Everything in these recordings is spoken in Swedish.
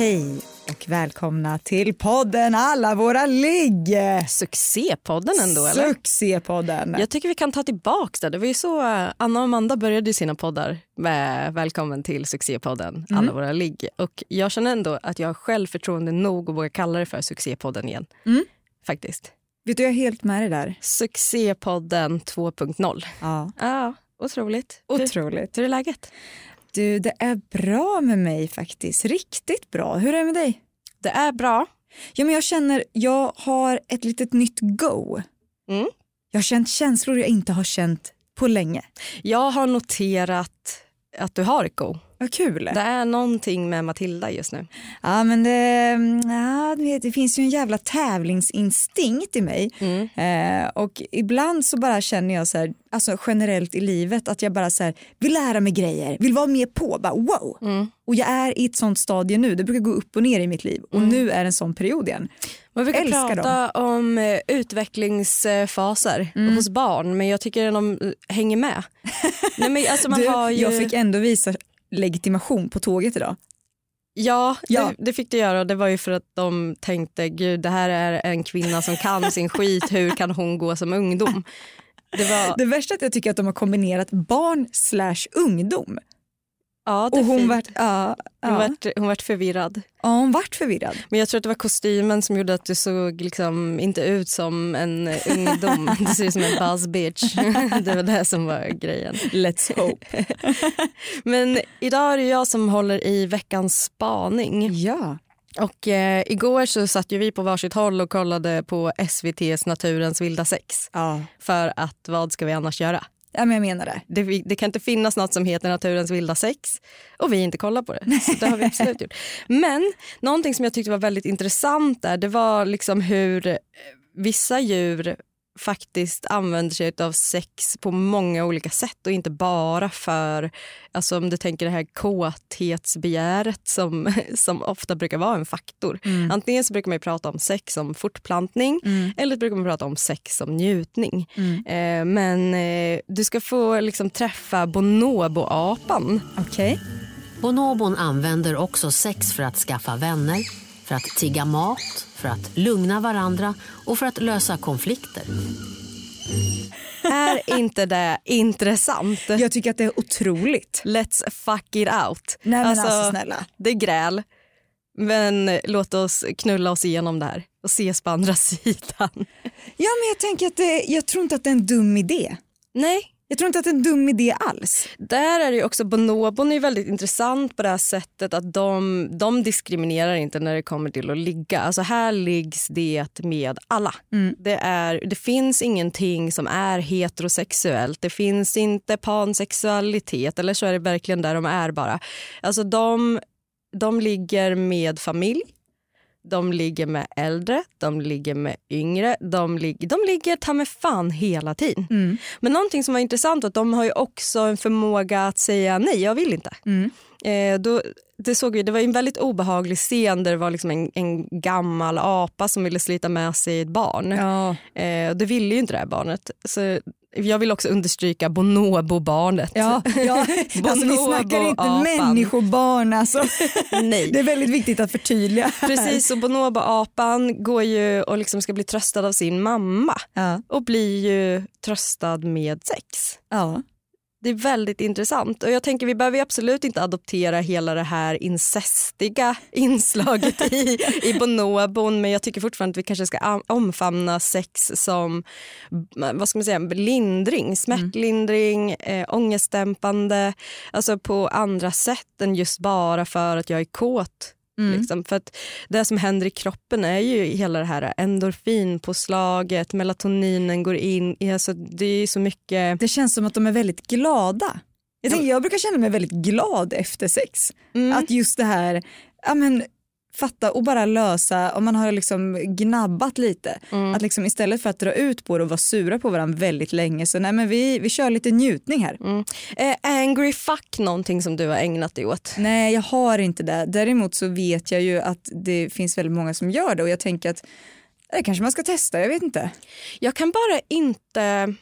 Hej och välkomna till podden Alla våra ligg. Succépodden ändå eller? Succépodden. Jag tycker vi kan ta tillbaka det. Det var ju så eh, Anna och Amanda började sina poddar med Välkommen till succépodden Mm. Alla våra ligg. Och jag känner ändå att jag har självförtroende nog att våga kalla det för succépodden igen. Mm. Faktiskt. Vet du, jag är helt med dig där. Succépodden 2.0. Ja. Ja, otroligt. Hur, Otroligt. hur är läget? Du, det är bra med mig faktiskt. Riktigt bra. Hur är det med dig? Det är bra. Ja, men jag känner, jag har ett litet nytt go. Mm. Jag har känt känslor jag inte har känt på länge. Jag har noterat att du har ett go. Vad kul. Det är någonting med Matilda just nu. Ja, men det, ja, det finns ju en jävla tävlingsinstinkt i mig. Mm. Eh, och ibland så bara känner jag så här, alltså generellt i livet att jag bara så här, vill lära mig grejer, vill vara med på, bara wow. Mm. Och jag är i ett sånt stadie nu, det brukar gå upp och ner i mitt liv och nu är det en sån period igen. Man brukar Älskar prata om eh, utvecklingsfaser Mm. hos barn men jag tycker att de hänger med. Nej, men alltså man du, har ju... Jag fick ändå visa legitimation på tåget idag. Ja, Ja. Det, det fick du göra och det var ju för att de tänkte gud det här är en kvinna som kan sin skit, hur kan hon gå som ungdom? Det var, Det värsta är att jag tycker att de har kombinerat barn slash ungdom. Ja, Och hon vart, ja, hon, ja. vart, hon vart förvirrad. ja, hon vart förvirrad. Men jag tror att det var kostymen som gjorde att du såg liksom inte ut som en ungdom. Du ser ut som en buzz bitch. Det var det som var grejen. Let's hope. Men idag är det jag som håller i veckans spaning. ja. Och eh, igår så satt ju vi på varsitt håll och kollade på SVTs Naturens vilda sex. Ja. För att vad ska vi annars göra? Ja, men jag menar det. Det, det kan inte finnas något som heter Naturens vilda sex och vi inte kollar på det. Så det har vi absolut gjort. Men någonting som jag tyckte var väldigt intressant där, det var liksom hur vissa djur faktiskt använder sig av sex på många olika sätt och inte bara för, alltså om du tänker det här kåthetsbegäret som, som ofta brukar vara en faktor. Antingen så brukar man prata om sex som fortplantning eller så brukar man prata om sex som njutning. Eh, men eh, du ska få liksom träffa bonoboapan. Okej. Bonobon använder också sex för att skaffa vänner, för att tigga mat, för att lugna varandra och för att lösa konflikter. Är inte det intressant? Jag tycker att det är otroligt. Let's fuck it out. Nej, men alltså, snälla. Det är gräl. Men låt oss knulla oss igenom det här och ses på andra sidan. Ja, men jag tänker att det, jag tror inte att det är en dum idé. Nej, Jag tror inte att det är en dum idé alls. där är det också bonobon är väldigt intressant på det här sättet att de, de diskriminerar inte när det kommer till att ligga. Alltså här liggs det med alla. Det, är, det finns ingenting som är heterosexuellt. Det finns inte pansexualitet eller så är det verkligen där de är bara. Alltså de, de ligger med familj. De ligger med äldre, de ligger med yngre, de, lig- de ligger ta med fan hela tiden. Men någonting som var intressant var att de har ju också en förmåga att säga nej, jag vill inte. Eh, då, det, såg vi, det var en väldigt obehaglig scen där det var liksom en, en gammal apa som ville slita med sig ett barn. Ja. Eh, det ville ju inte det här barnet. Så jag vill också understryka bonobo-barnet. Ja, ja. Alltså, vi snackar inte Bonobo-apan. människobarn. Alltså. Nej. Det är väldigt viktigt att förtydliga. Precis, och bonobo-apan går ju och liksom ska bli tröstad av sin mamma Ja. och blir ju tröstad med sex. Ja. Det är väldigt intressant. Och jag tänker Vi behöver absolut inte adoptera hela det här incestiga inslaget i, i bonobon men jag tycker fortfarande att vi kanske ska am- omfamna sex som vad ska man säga, lindring, smärtlindring, eh, ångestdämpande. Alltså på andra sätt än just bara för att jag är kåt. Liksom. För att det som händer i kroppen är ju hela det här endorfinpåslaget, melatoninen går in. Alltså det är så mycket... Det känns som att de är väldigt glada. Jag, tänker, jag brukar känna mig väldigt glad efter sex. Mm. Att just det här ja men fatta och bara lösa om man har liksom gnabbat lite. Att liksom istället för att dra ut på det och vara sura på varandra väldigt länge så nej men vi, vi kör lite njutning här. Är angry fuck någonting som du har ägnat dig åt? Nej jag har inte det. Däremot så vet jag ju att det finns väldigt många som gör det och jag tänker att det kanske man ska testa, jag vet inte. Jag kan bara inte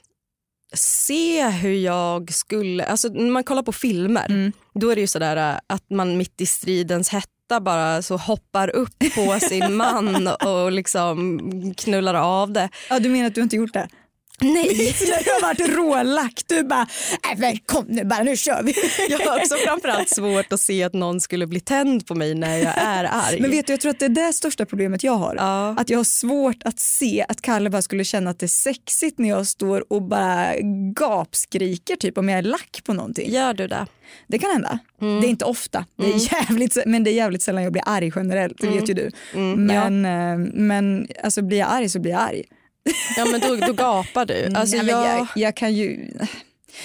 se hur jag skulle... Alltså när man kollar på filmer då är det ju sådär äh, att man mitt i stridens hetta bara så hoppar upp på sin man och liksom knullar av det. Ja du menar att du inte gjort det? Nej, När du har varit rålagt, du bara äh, men kom nu bara nu kör vi. jag har också framförallt svårt att se att någon skulle bli tänd på mig när jag är arg. Men vet du, jag tror att det är det största problemet jag har. Ja. Att jag har svårt att se att Kalle bara skulle känna att det är sexigt när jag står och bara gapskriker typ om jag är lack på någonting. Gör du det? Det kan hända. Det är inte ofta, det är jävligt, men det är jävligt sällan jag blir arg generellt, det vet ju du. Men, eh, men alltså, blir jag arg så blir jag arg. Ja men då, då gapar du. Alltså, Nej, jag, jag, jag kan ju...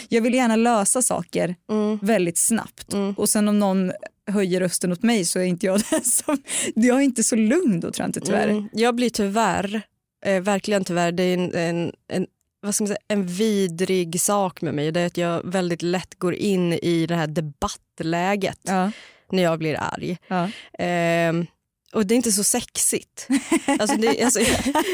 Jag vill gärna lösa saker Mm. väldigt snabbt och sen om någon höjer rösten åt mig så är inte jag den som... Jag är inte så lugn då tror jag inte tyvärr. Mm, jag blir tyvärr, eh, verkligen tyvärr, det är en, en, en, vad ska man säga, en vidrig sak med mig. Det är att jag väldigt lätt går in i det här debattläget Ja, när jag blir arg. ja. Ehm, och det är inte så sexigt. Alltså det, alltså,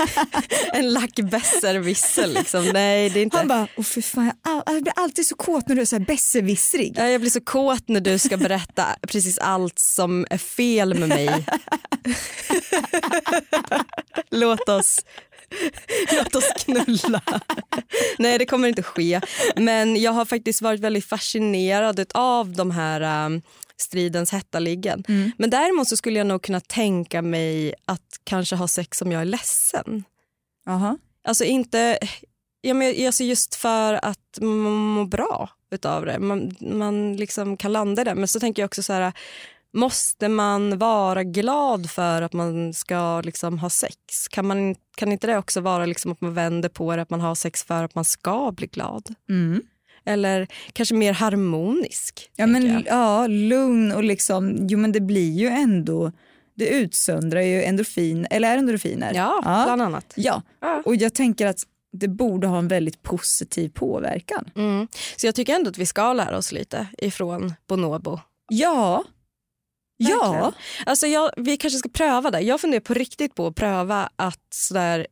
en lack besserwisser liksom. Nej, det är inte. Han bara, åh fy fan, jag, all, jag blir alltid så kåt när du är så här besserwissrig. Ja, jag blir så kåt när du ska berätta precis allt som är fel med mig. Låt oss, låt oss knulla. Nej, det kommer inte ske. Men jag har faktiskt varit väldigt fascinerad av de här stridens hetta-liggen. Men däremot så skulle jag nog kunna tänka mig att kanske ha sex om jag är ledsen. Jaha. Alltså inte, ja, men alltså just för att man mår bra utav det. Man, man liksom kan landa i det. Men så tänker jag också så här, måste man vara glad för att man ska liksom ha sex? Kan, man, kan inte det också vara liksom att man vänder på det, att man har sex för att man ska bli glad? Mm. Eller kanske mer harmonisk? Ja, men, jag. ja, lugn och liksom, jo men det blir ju ändå, det utsöndrar ju endorfin, eller är endorfiner? ja, bland annat. Ja, Ja. och jag tänker att det borde ha en väldigt positiv påverkan. Mm. Så jag tycker ändå att vi ska lära oss lite ifrån Bonobo. Ja, ja, Verkligen. Alltså jag, vi kanske ska pröva det. Jag funderar på riktigt på att pröva att sådär,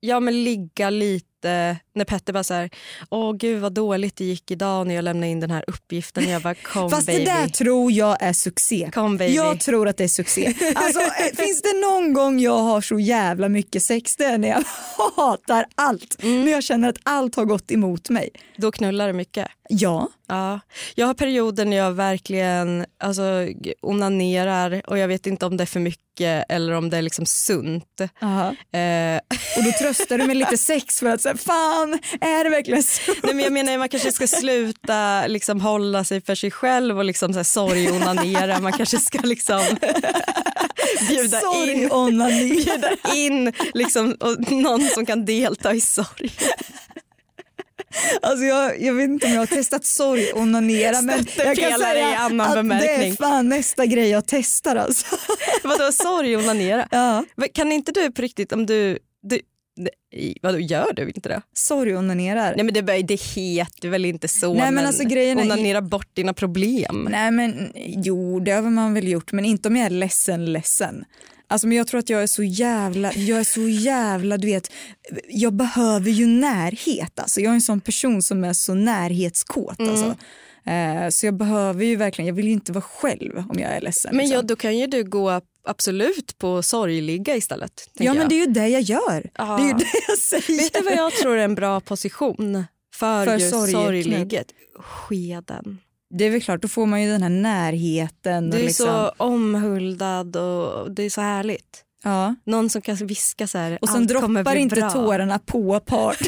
ja, men ligga lite när Petter bara så här, åh gud vad dåligt det gick idag när jag lämnade in den här uppgiften. Jag bara kom fast baby. det där tror jag är succé. Kom baby. Jag tror att det är succé. Alltså, eh, finns det någon gång jag har så jävla mycket sex det är när jag hatar allt. Mm. När jag känner att allt har gått emot mig. Då knullar det mycket. Ja, Ja. Jag har perioder när jag verkligen alltså, onanerar och jag vet inte om det är för mycket eller om det är liksom sunt. Eh, och då tröstar du med lite sex för att säga fan är det verkligen så? Nej, men jag menar man kanske ska sluta liksom, hålla sig för sig själv och liksom, så här, sorg-onanera. Man kanske ska liksom bjuda in, bjuda in liksom, någon som kan delta i sorg. Alltså jag, jag vet inte om jag har testat sorg onanera men jag kan säga i annan att det är bemärkning. fan nästa grej jag testar alltså. Vadå sorg-onanera? Ja, Men Kan inte du på riktigt om du, du vadå gör du inte det? sorg onanerar. Nej men det, bör- det heter väl inte så Nej, men alltså, grejen är- onanera bort dina problem. Nej men jo det har man väl gjort men inte om jag är ledsen ledsen. Alltså men jag tror att jag är så jävla, jag är så jävla du vet, jag behöver ju närhet alltså. Jag är en sån person som är så närhetskåt Mm. alltså. Så jag behöver ju verkligen, jag vill ju inte vara själv om jag är ledsen. Men liksom. ja, då kan ju du gå absolut på sorgliga istället. Ja men jag. det är ju det jag gör. Ja. Det är ju det jag säger. Vet du vad jag tror är en bra position för, För just sorgligget? Skeden. Det är väl klart, då får man ju den här närheten. Du är liksom, så omhuldad och det är så härligt. ja. Någon som kan viska så här, Och kommer droppar inte bra. tårarna på part.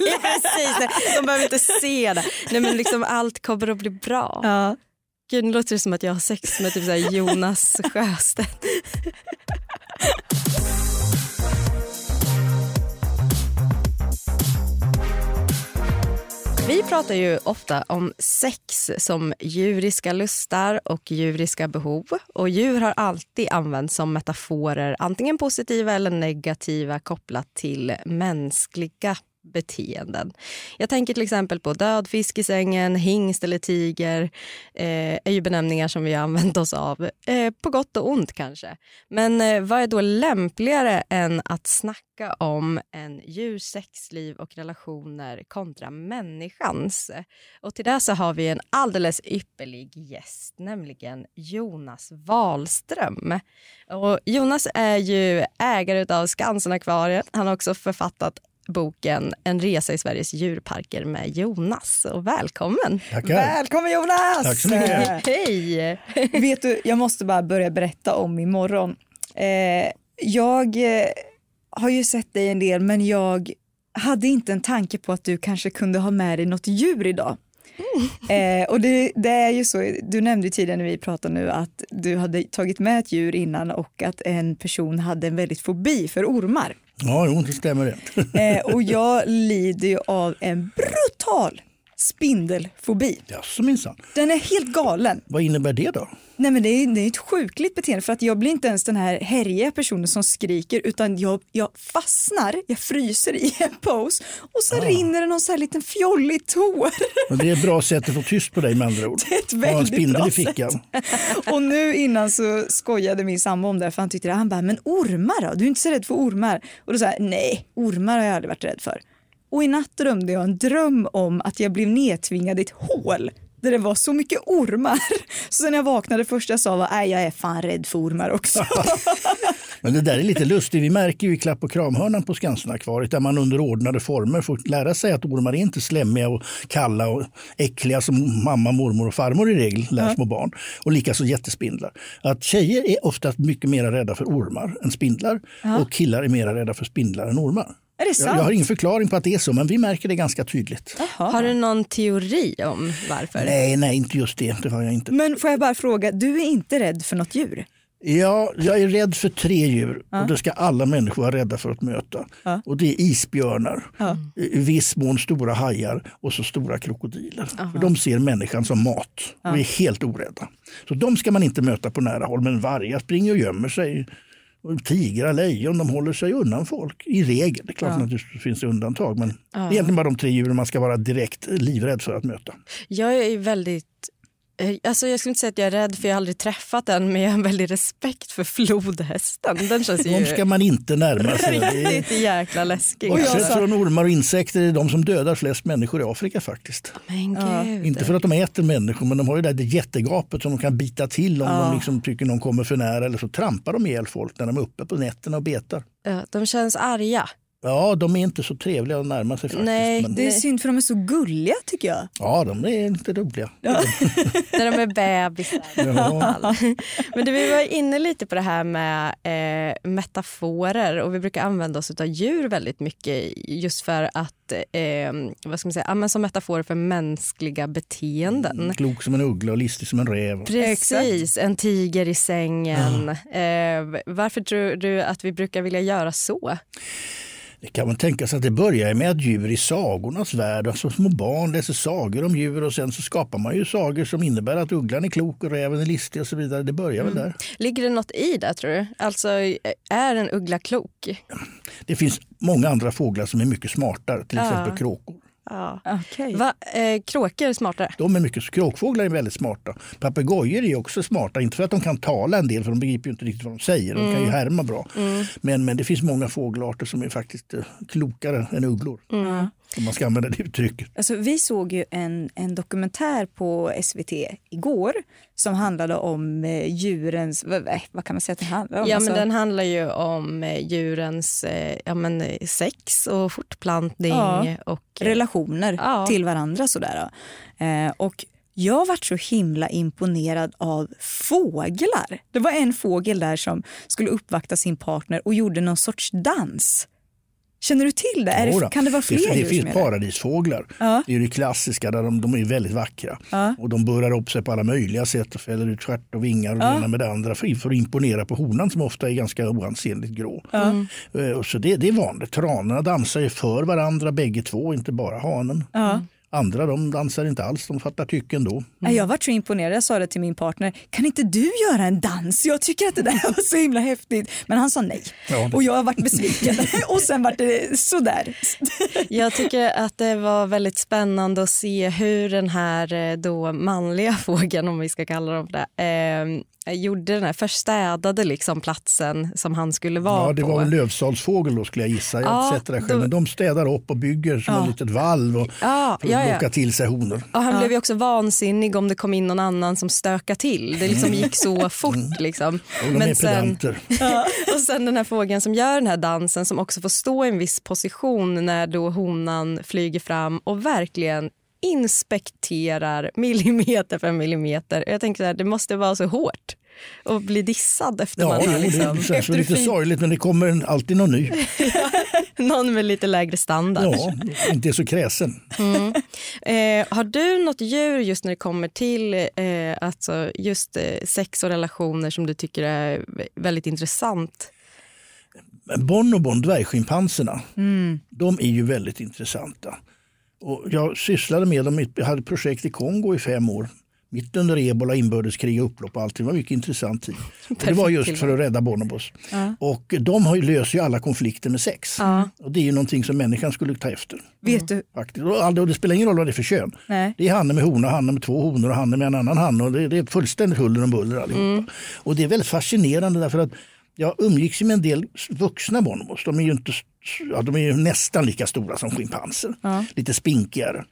Ja, Precis, de behöver inte se det. Nej, men liksom, allt kommer att bli bra. ja. Gud, nu låter det som att jag har sex med typ så här Jonas Sjöstedt. Vi pratar ju ofta om sex som djuriska lustar och djuriska behov. Och Djur har alltid använts som metaforer, antingen positiva eller negativa kopplat till mänskliga beteenden. Jag tänker till exempel på död fisk i sängen, hingst eller tiger. Eh, är ju benämningar som vi har använt oss av, eh, på gott och ont kanske. Men eh, vad är då lämpligare än att snacka om en djurs sexliv och relationer kontra människans? Och till det så har vi en alldeles ypperlig gäst, nämligen Jonas Wahlström. Och Jonas är ju ägare av Skansen-akvariet. Han har också författat boken En resa i Sveriges djurparker med Jonas. Och välkommen! Tackar. Välkommen Jonas! Tack så mycket. Hej! Vet du, jag måste bara börja berätta om imorgon. Eh, jag eh, har ju sett dig en del men jag hade inte en tanke på att du kanske kunde ha med dig något djur idag. Eh, och det, det, är ju så, du nämnde tidigare när vi pratade nu att du hade tagit med ett djur innan och att en person hade en väldigt fobi för ormar. Ja, jo, det stämmer det. Eh, och jag lider ju av en brutal spindelfobi. Jaså minsann. Den är helt galen. Vad innebär det då? Nej men det är, det är ett sjukligt beteende för att jag blir inte ens den här härjiga personen som skriker utan jag, jag fastnar, jag fryser i en pose och så rinner det någon så här liten fjollig tår. Men det är ett bra sätt att få tyst på dig med andra ord. Det är ett en väldigt spindel bra i fickan. sätt. Och nu innan så skojade min sambo om det för han tyckte det. Han bara, men ormar då? Du är inte så rädd för ormar? Och då sa jag, nej, ormar har jag aldrig varit rädd för. Och i natt drömde jag en dröm om att jag blev nedtvingad i ett hål där det var så mycket ormar. Så när jag vaknade första jag sa var, nej jag är fan rädd för ormar också. Men det där är lite lustigt. Vi märker ju i Klapp och kramhörnan på Skansen-akvariet där man under ordnade former får lära sig att ormar är inte slemmiga och kalla och äckliga som mamma, mormor och farmor i regel lär små barn. Och likaså jättespindlar. Att tjejer är oftast mycket mer rädda för ormar än spindlar och killar är mer rädda för spindlar än ormar. Är det Jag, sant? jag har ingen förklaring på att det är så, men vi märker det ganska tydligt. Har du någon teori om varför? Nej, nej, inte just det. Det har jag inte. Men får jag bara fråga, du är inte rädd för något djur? Ja, jag är rädd för tre djur och det ska alla människor vara rädda för att möta. Och det är isbjörnar, i viss mån stora hajar och så stora krokodiler. För de ser människan som mat och är helt orädda. Så de ska man inte möta på nära håll. Men vargar springer och gömmer sig. Tigrar, lejon, de håller sig undan folk i regel. Det är klart att det finns undantag men det är egentligen bara de tre djuren man ska vara direkt livrädd för att möta. Jag är väldigt... eh, Alltså jag skulle inte säga att jag är rädd för jag har aldrig träffat den men jag har en väldig respekt för flodhästen. Den känns ju De ska man inte närma sig. Det riktigt jäkla läskig. Bortsett från ormar och insekter är de som dödar flest människor i Afrika faktiskt. Gud. Inte för att de äter människor men de har ju det där jättegapet som de kan bita till om de liksom tycker någon kommer för nära eller så trampar de ihjäl folk när de är uppe på nätterna och betar. Ja, de känns arga. Ja, de är inte så trevliga att närma sig faktiskt. Nej, men, Det är synd för de är så gulliga tycker jag. ja, de är inte roliga. När de är bebisar. Ja. Men du, vi var inne lite på det här med eh, metaforer och vi brukar använda oss av djur väldigt mycket just för att, eh, vad ska man säga, ja, som metafor för mänskliga beteenden. Klok som en uggla och listig som en räv. Precis, en tiger i sängen. Eh, varför tror du att vi brukar vilja göra så? Det kan man tänka sig att det börjar med att djur i sagornas värld, alltså små barn läser sagor om djur och sen så skapar man ju sagor som innebär att ugglan är klok och räven är listig och så vidare. Det börjar väl där. Ligger det något i det tror du? Alltså, är en uggla klok? Det finns många andra fåglar som är mycket smartare, till exempel kråkor. Ja. Okej. Va, eh, kråkor är smartare? De är mycket, kråkfåglar är väldigt smarta. Papegojor är också smarta, inte för att de kan tala en del för de begriper ju inte riktigt vad de säger. De kan ju härma bra. Men, men det finns många fågelarter som är faktiskt eh, klokare än ugglor. Om man ska använda det uttrycket. Alltså, vi såg ju en, en dokumentär på SVT igår som handlade om eh, djurens, vad, vad kan man säga att det handlar om? Ja, Alltså, men den handlar ju om eh, djurens eh, ja, men, sex och fortplantning. Ja. Och, relationer Ja. till varandra. Sådär. Eh, och jag varit så himla imponerad av fåglar. Det var en fågel där som skulle uppvakta sin partner och gjorde någon sorts dans. Känner du till det? Är det kan det vara fler det, det finns paradisfåglar. Ja. Det är det klassiska, där de, de är väldigt vackra. Ja. Och de burrar upp sig på alla möjliga sätt och fäller ut stjärt och vingar och det ena med det andra för, för att imponera på honan som ofta är ganska oansenligt grå. Eh, och Så det, det är vanligt. Tranorna dansar ju för varandra bägge två, inte bara hanen. Ja. Andra de dansar inte alls, de fattar tycken då. Mm. Jag var så imponerad, jag sa det till min partner, kan inte du göra en dans? Jag tycker att det där var så himla häftigt. Men han sa nej ja, och jag har varit besviken och sen var det sådär. Jag tycker att det var väldigt spännande att se hur den här eh, då manliga fågeln, om vi ska kalla dem det, eh, gjorde den här, förstädade liksom platsen som han skulle vara på. Ja, det var en lövsalsfågel då skulle jag gissa. Jag ja, sett det själv. Då... Men de städar upp och bygger som ja. ett litet valv och ja, för att locka till sig honor. Och han blev ju också vansinnig om det kom in någon annan som stökade till. Det liksom gick så fort. Liksom. Och de Men är sen, och sen den här fågeln som gör den här dansen som också får stå i en viss position när då honan flyger fram och verkligen inspekterar millimeter för millimeter. Jag tänker att det måste vara så hårt att bli dissad efter ja, man har liksom, det känns lite fin... sorgligt men det kommer alltid någon ny. någon med lite lägre standard. Ja, inte så kräsen. Mm. Eh, har du något djur just när det kommer till eh, alltså just eh, sex och relationer som du tycker är väldigt intressant? Bonobon, dvärgschimpanserna, mm. de är ju väldigt intressanta. Och jag sysslade med dem, jag hade projekt i Kongo i fem år. Mitt under ebola, inbördeskrig och upplopp och allt. Det var mycket intressant tid. Det var just för att rädda bonobos. Ja. Och de har ju, löser ju alla konflikter med sex. Ja. Och det är ju någonting som människan skulle ta efter. Vet du? Faktiskt. Och det spelar ingen roll vad det är för kön. Nej. Det är hanne med hona, hanne med två honor och hanne med en annan hanne. Och det, det är fullständigt huller om buller allihopa. Mm. Och det är väldigt fascinerande därför att jag umgicks med en del vuxna bonobos. De är ju, inte, ja, de är nästan lika stora som schimpanser. Ja. Lite spinkigare,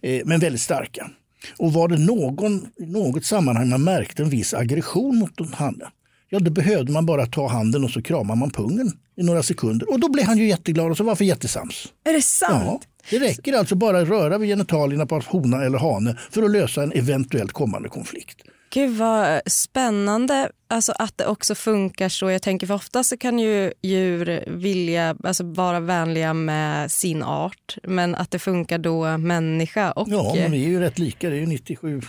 eh, men väldigt starka. Och var det någon, något sammanhang man märkte en viss aggression mot en hanne, ja då behövde man bara ta handen och så kramar man pungen i några sekunder. Och då blev han ju jätteglad och så var för jättesams. Är det sant? Ja, det räcker alltså bara att röra vid genitalierna på hona eller hane för att lösa en eventuellt kommande konflikt. Gud vad spännande alltså att det också funkar så. Jag tänker för ofta så kan ju djur vilja alltså vara vänliga med sin art men att det funkar då människa och... Ja, men vi är ju rätt lika. Det är ju 97,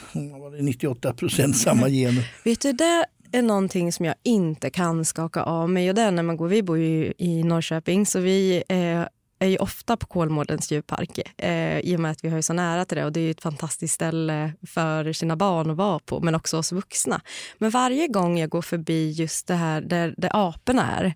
98 procent samma gener. Vet du, det är någonting som jag inte kan skaka av mig. Och det är när man går, vi bor ju i Norrköping så vi eh, är ju ofta på Kolmårdens djurpark eh, i och med att vi har så nära till det. och Det är ett fantastiskt ställe för sina barn att vara på, men också oss vuxna. Men varje gång jag går förbi just det här där, där aporna är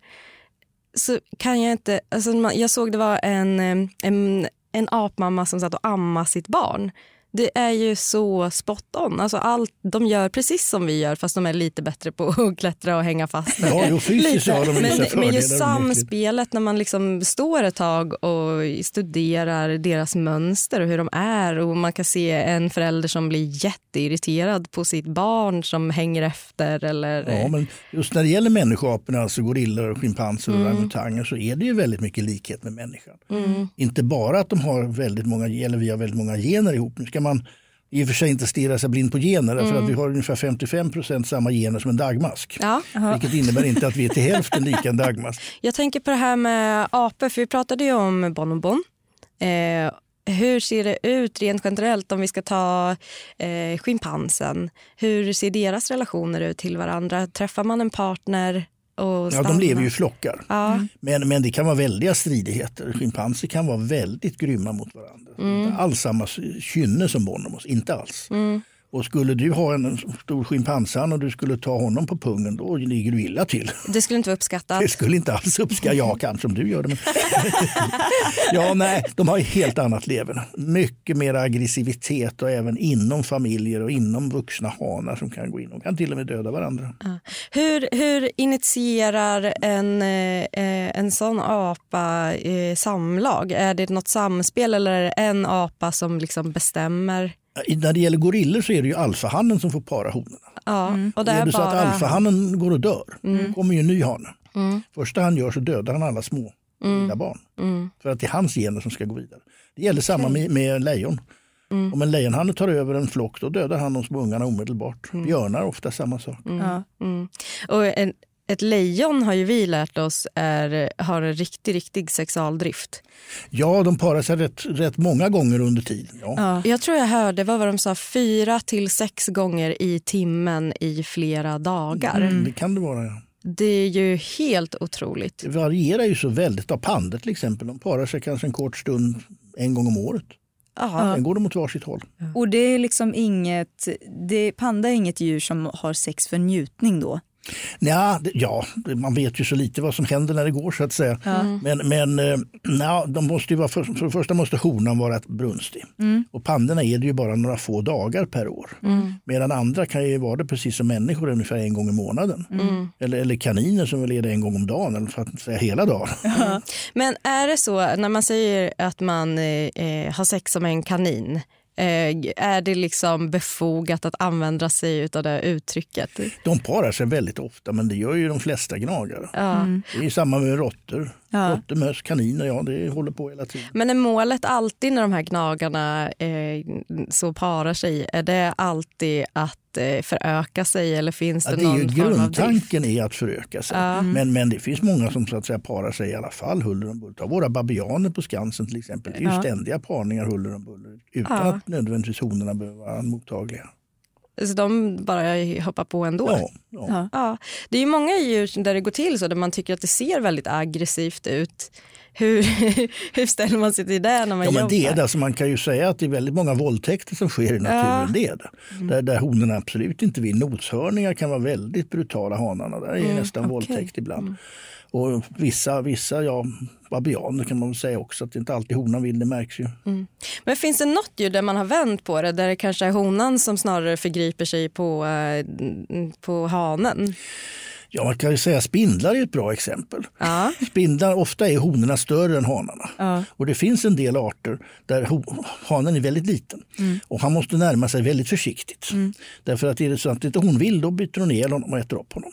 så kan jag inte... Alltså, jag såg det var en, eh, en, en apmamma som satt och ammade sitt barn det är ju så spot on. Alltså allt, de gör precis som vi gör fast de är lite bättre på att klättra och hänga fast. Ja, jo, fysiskt har de men, men just samspelet när man liksom står ett tag och studerar deras mönster och hur de är och man kan se en förälder som blir jätteirriterad på sitt barn som hänger efter. Eller... Ja, men just när det gäller människoaporna, alltså gorillor, schimpanser och mm. orangutanger så är det ju väldigt mycket likhet med människan. Mm. Inte bara att de har väldigt många, eller vi har väldigt många gener ihop. Nu ska man i och för sig inte stirra sig blind på gener. Mm. För att vi har ungefär 55 procent samma gener som en dagmask. Ja. Vilket innebär inte att vi är till hälften lika en dagmask. Jag tänker på det här med apor, för vi pratade ju om bonobon. Eh, hur ser det ut rent generellt om vi ska ta eh, schimpansen? Hur ser deras relationer ut till varandra? Träffar man en partner Ja, de lever ju i flockar. Ja. Men, men det kan vara väldiga stridigheter. Schimpanser kan vara väldigt grymma mot varandra. Mm. Inte alls samma kynne som bonobos, inte alls. Mm. Och skulle du ha en stor schimpanshan och du skulle ta honom på pungen, då ligger du illa till. Det skulle inte vara uppskattat. Det skulle inte alls uppskattas. Ja, kanske om du gör det. Men... ja, nej, de har ett helt annat leverne. Mycket mer aggressivitet och även inom familjer och inom vuxna hanar som kan gå in och kan till och med döda varandra. Hur, hur initierar en, eh, en sån apa eh, samlag? Är det något samspel eller är det en apa som liksom bestämmer? När det gäller gorillor så är det ju alfahannen som får para honorna. Ja, mm. och det är, är det bara... så att alfahannen går och dör, mm. då kommer ju en ny hane. Mm. Första han gör så dödar han alla små mm. barn. Mm. För att det är hans gener som ska gå vidare. Det gäller samma med, med lejon. Mm. Om en lejonhanne tar över en flock då dödar han de små ungarna omedelbart. Mm. Björnar ofta samma sak. Ja. Och en, ett lejon har ju vi lärt oss är, har en riktig, riktig sexualdrift. Ja, de parar sig rätt, rätt många gånger under tiden. Ja. ja. Jag tror jag hörde vad, var de sa, fyra till sex gånger i timmen i flera dagar. Mm, det kan det vara, ja. Det är ju helt otroligt. Det varierar ju så väldigt. Av pandor till exempel, de parar sig kanske en kort stund en gång om året. Sen går de åt varsitt håll. Och det är liksom inget, det, panda är inget djur som har sex för njutning då? Nja, ja, man vet ju så lite vad som händer när det går så att säga. Men, men eh, nja, de måste ju vara, för, för det första måste honan vara brunstig. Och pandorna är det ju bara några få dagar per år. Medan andra kan ju vara det precis som människor ungefär en gång i månaden. Eller, eller kaniner som väl är det en gång om dagen, eller för att säga hela dagen. Men är det så när man säger att man eh, eh, har sex som en kanin är det liksom befogat att använda sig av det uttrycket? De parar sig väldigt ofta, men det gör ju de flesta gnagare. Ja. Det är samma med råttor. Ja. Råttor, möss, kaniner, ja det håller på hela tiden. Men är målet alltid när de här gnagarna eh, så parar sig, är det alltid att eh, föröka sig eller finns det Ja, det är någon ju av drift? grundtanken är att föröka sig. Men, men det finns många som så att säga parar sig i alla fall huller om buller. Ta våra babianer på Skansen till exempel. Det är ju ständiga parningar huller om buller utan Ja. att nödvändigtvis honorna behöver vara mottagliga. Så de bara hoppar på ändå? Ja, ja. Ja, det är ju många djur där det går till så, där man tycker att det ser väldigt aggressivt ut. Hur, hur ställer man sig till det när man Ja, men jobbar? det är det. Alltså man kan ju säga att det är väldigt många våldtäkter som sker i naturen. Det är det. Mm. Där, där honorna absolut inte vill. Noshörningar kan vara väldigt brutala hanarna. Där är Mm, nästan våldtäkt ibland. Och vissa, vissa ja, babianer kan man väl säga också. Att det inte alltid honan vill, det märks ju. Mm. Men finns det något djur där man har vänt på det, där det kanske är honan som snarare förgriper sig på, eh, på hanen? Ja, man kan ju säga spindlar är ett bra exempel. Ja. Spindlar, ofta är honorna större än hanarna. Och det finns en del arter där hanen är väldigt liten. Och han måste närma sig väldigt försiktigt. Därför att är det så att inte hon vill, då byter hon ihjäl honom och äter upp honom.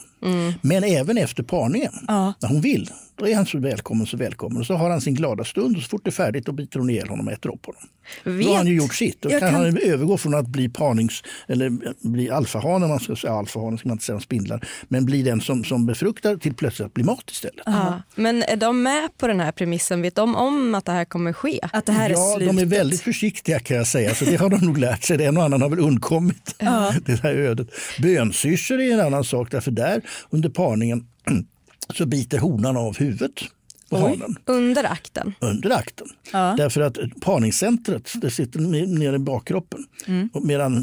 Men även efter parningen, när hon vill, då är han så välkommen så välkommen. Och så har han sin glada stund och så fort det är färdigt då byter hon ihjäl honom och äter upp honom. Då har han ju gjort sitt. Då Jag kan, kan- han övergå från att bli parnings eller bli alfahane, man ska säga alfahane ska man inte säga om spindlar, men bli den som, som befruktar till plötsligt att bli mat istället. Ja. Men är de med på den här premissen? Vet de om att det här kommer ske? Att det här Ja, är slutet? de är väldigt försiktiga kan jag säga, så det har de nog lärt sig. En och annan har väl undkommit det här ödet. Bönsyrsor är en annan sak, därför där under parningen så biter honan av huvudet på hanen Under akten? under akten. Därför att parningscentret det sitter ne- nere i bakkroppen. Och Medan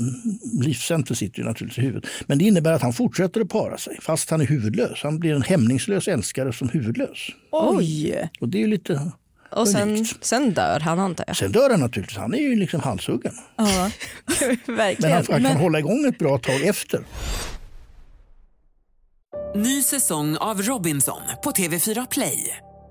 livscentret sitter ju naturligtvis i huvudet. Men det innebär att han fortsätter att para sig fast han är huvudlös. Han blir en hämningslös älskare som huvudlös. Oj! Och det är ju lite Och sen, sen dör han antar jag? Sen dör han naturligtvis, han är ju liksom halshuggen. Ja. Men Verkligen. han, han kan hålla igång ett bra tag efter. Ny säsong av Robinson på TV4 Play.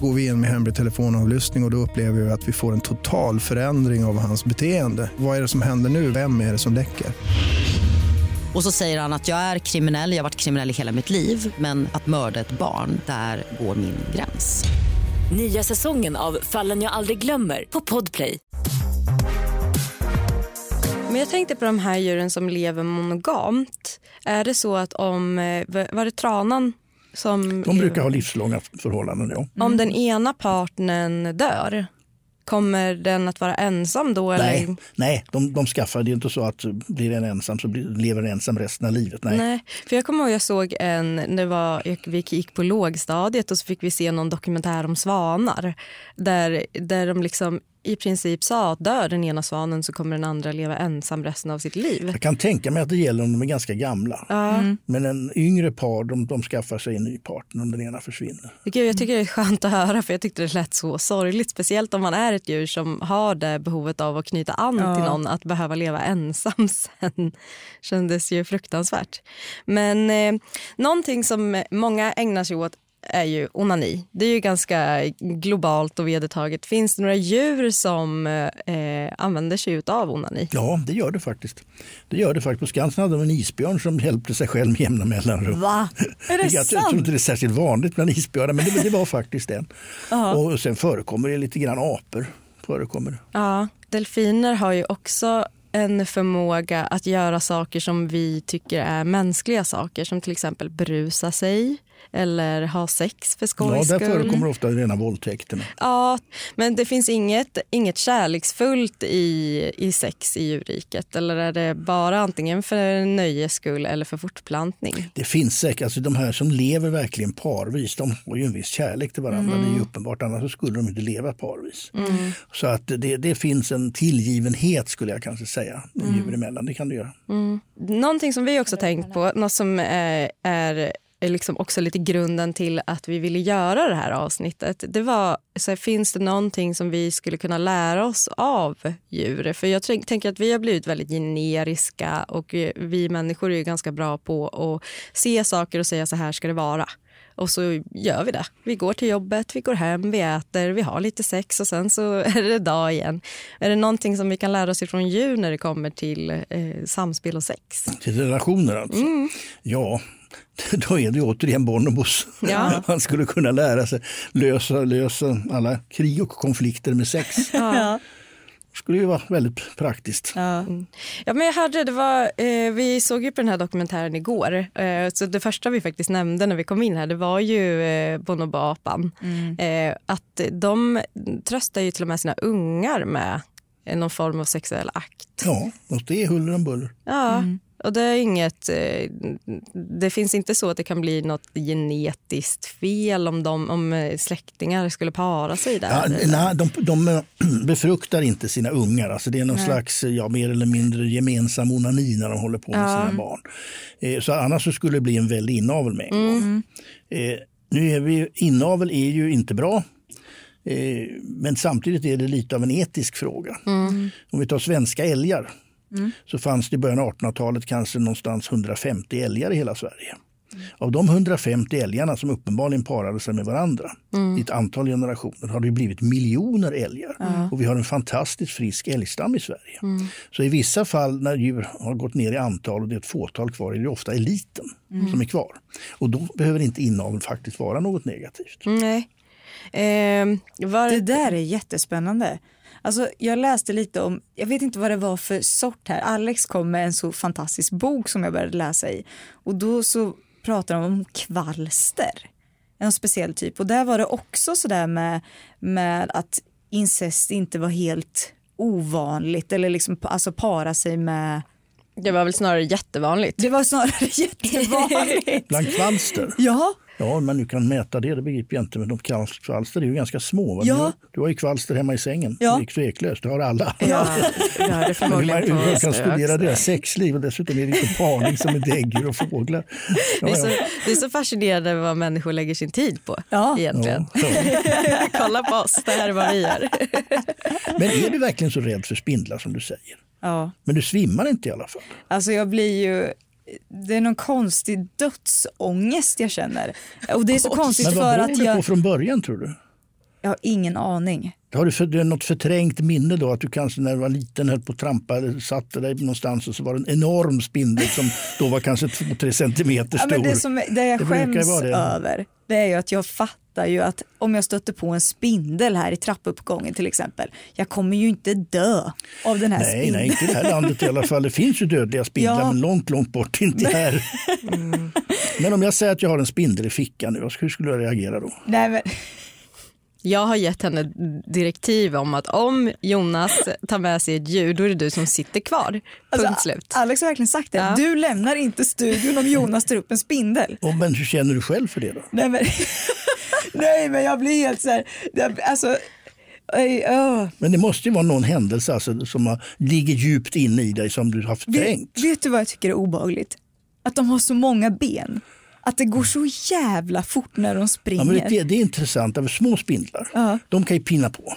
Går vi in med hemlig telefonavlyssning och, och då upplever vi att vi får en total förändring av hans beteende. Vad är det som händer nu? Vem är det som läcker? Och så säger han att jag är kriminell, jag har varit kriminell i hela mitt liv men att mörda ett barn, där går min gräns. Nya säsongen av Fallen jag aldrig glömmer på Podplay. Men jag tänkte på de här djuren som lever monogamt. Är det så att om, eh, var det tranan som... De brukar ha livslånga förhållanden. Ja. Om den ena partnern dör, kommer den att vara ensam då? Eller? Nej, nej de, de skaffar, det är inte så att blir en ensam så blir, lever en ensam resten av livet. Nej. Nej, för jag kommer ihåg jag såg en, det var, vi gick på lågstadiet och så fick vi se någon dokumentär om svanar. Där, där de liksom i princip sa att dör den ena svanen så kommer den andra leva ensam resten av sitt liv. Jag kan tänka mig att det gäller om de är ganska gamla. Men en yngre par de, de skaffar sig en ny partner om den ena försvinner. Gud, jag tycker det är skönt att höra för jag tyckte det lät så sorgligt. Speciellt om man är ett djur som har det behovet av att knyta an till någon. Att behöva leva ensam sen kändes ju fruktansvärt. Men eh, någonting som många ägnar sig åt är ju onani. Det är ju ganska globalt och vedertaget. Finns det några djur som eh, använder sig av onani? Ja, det gör det faktiskt. Det gör det faktiskt. På Skansen hade de en isbjörn som hjälpte sig själv med jämna mellanrum. Va? Är det jag, jag tror sant? inte det är särskilt vanligt bland isbjörnar, men det, det var faktiskt en. Och sen förekommer det lite grann apor. Förekommer. det. Ja, delfiner har ju också en förmåga att göra saker som vi tycker är mänskliga saker som till exempel brusa sig eller ha sex för skojs Ja, skull. där förekommer ofta rena våldtäkterna. Ja, men det finns inget, inget kärleksfullt i, i sex i djurriket? Eller är det bara antingen för nöjes skull eller för fortplantning? Det finns säkert, alltså de här som lever verkligen parvis, de har ju en viss kärlek till varandra. Mm. Det är ju uppenbart, annars skulle de inte leva parvis. Mm. Så att det, det finns en tillgivenhet skulle jag kanske säga, Mm. djur emellan. Det kan det göra. Mm. Någonting som vi också tänkt på, något som är, är är liksom också lite grunden till att vi ville göra det här avsnittet. Det var, så här, finns det någonting som vi skulle kunna lära oss av djur? För jag tänk, tänker att vi har blivit väldigt generiska och vi människor är ju ganska bra på att se saker och säga så här ska det vara. Och så gör vi det. Vi går till jobbet, vi går hem, vi äter, vi har lite sex och sen så är det dag igen. Är det någonting som vi kan lära oss ifrån djur när det kommer till eh, samspel och sex? Till relationer alltså? Mm. Ja, då är det återigen Bonobos. Ja. Man skulle kunna lära sig lösa, lösa alla krig och konflikter med sex. Ja. Det skulle ju vara väldigt praktiskt. Ja. ja, men jag hörde, det var, eh, vi såg ju på den här dokumentären igår. Eh, så det första vi faktiskt nämnde när vi kom in här det var ju eh, bonobo-apan. Eh, att de tröstar ju till och med sina ungar med eh, någon form av sexuell akt. Ja, och det är huller om buller. Ja, och det är inget... Eh, det finns inte så att det kan bli något genetiskt fel om, de, om eh, släktingar skulle para sig där. Ja, nej, de, de eh, befruktar inte sina ungar. Alltså det är någon Nej. slags ja, mer eller mindre gemensam onani när de håller på med Ja. sina barn. Så annars så skulle det bli en väldig inavel med en gång. Mm. Nu är vi, inavel är ju inte bra. Men samtidigt är det lite av en etisk fråga. Mm. Om vi tar svenska älgar Mm. så fanns det i början av 1800-talet kanske någonstans 150 älgar i hela Sverige. Av de 150 älgarna som uppenbarligen parade sig med varandra Mm. i ett antal generationer har det blivit miljoner älgar. Ja. Och vi har en fantastiskt frisk älgstam i Sverige. Mm. Så i vissa fall när djur har gått ner i antal och det är ett fåtal kvar är det ofta eliten Mm. som är kvar. Och då behöver inte inavel faktiskt vara något negativt. Nej. Eh, var... Det där är jättespännande. Alltså, jag läste lite om, jag vet inte vad det var för sort här. Alex kom med en så fantastisk bok som jag började läsa i. Och då så pratar de om kvalster. En speciell typ. Och där var det också sådär med, med att incest inte var helt ovanligt. Eller liksom alltså para sig med... Det var väl snarare jättevanligt. Det var snarare jättevanligt. Bland kvalster? Ja. Ja, men du kan mäta det, det begriper jag inte. Men de kvals- kvalster är ju ganska små. Va? Ja. Du, har, ju kvalster hemma i sängen. Ja. Det är tveklöst, det har alla. Ja, det har det förmodligen man, man kan studera deras sexliv och dessutom är det lite parning som är däggdjur och fåglar. Det är, Ja, så, ja. det är så fascinerande vad människor lägger sin tid på ja. egentligen. Ja, Kolla på oss, det här är vad vi gör. Men är du verkligen så rädd för spindlar som du säger? Ja. Men du svimmar inte i alla fall? Alltså jag blir ju det är någon konstig dödsångest jag känner. Och det är så konstigt Men för vad beror att det jag, på från början tror du? jag har ingen aning. Har du för, det är något förträngt minne då? Att du kanske när du var liten höll på att trampa eller satt dig någonstans och så var det en enorm spindel som då var kanske 2-3 centimeter Ja, stor. men det som det jag Det skäms det. över det är ju att jag fattar ju att om jag stöter på en spindel här i trappuppgången till exempel. Jag kommer ju inte dö av den här Nej, spindeln. nej, inte i det här landet i alla fall. Det finns ju dödliga spindlar, Ja. men långt, långt bort, inte här. Men om jag säger att jag har en spindel i fickan nu, hur skulle jag reagera då? Nej, men, Jag har gett henne direktiv om att om Jonas tar med sig ett djur då är det du som sitter kvar. Punkt alltså, slut. Alex har verkligen sagt det. Ja. Du lämnar inte studion om Jonas tar upp en spindel. Och, men hur känner du själv för det då? Nej men, nej, men jag blir helt så här, alltså. Men det måste ju vara någon händelse alltså, som har, ligger djupt inne i dig som du har förträngt. vet, vet du vad jag tycker är obehagligt? Att de har så många ben. Att det går så jävla fort när de Ja, springer. men det, det är intressant, för små spindlar Ja. de kan ju pinna på.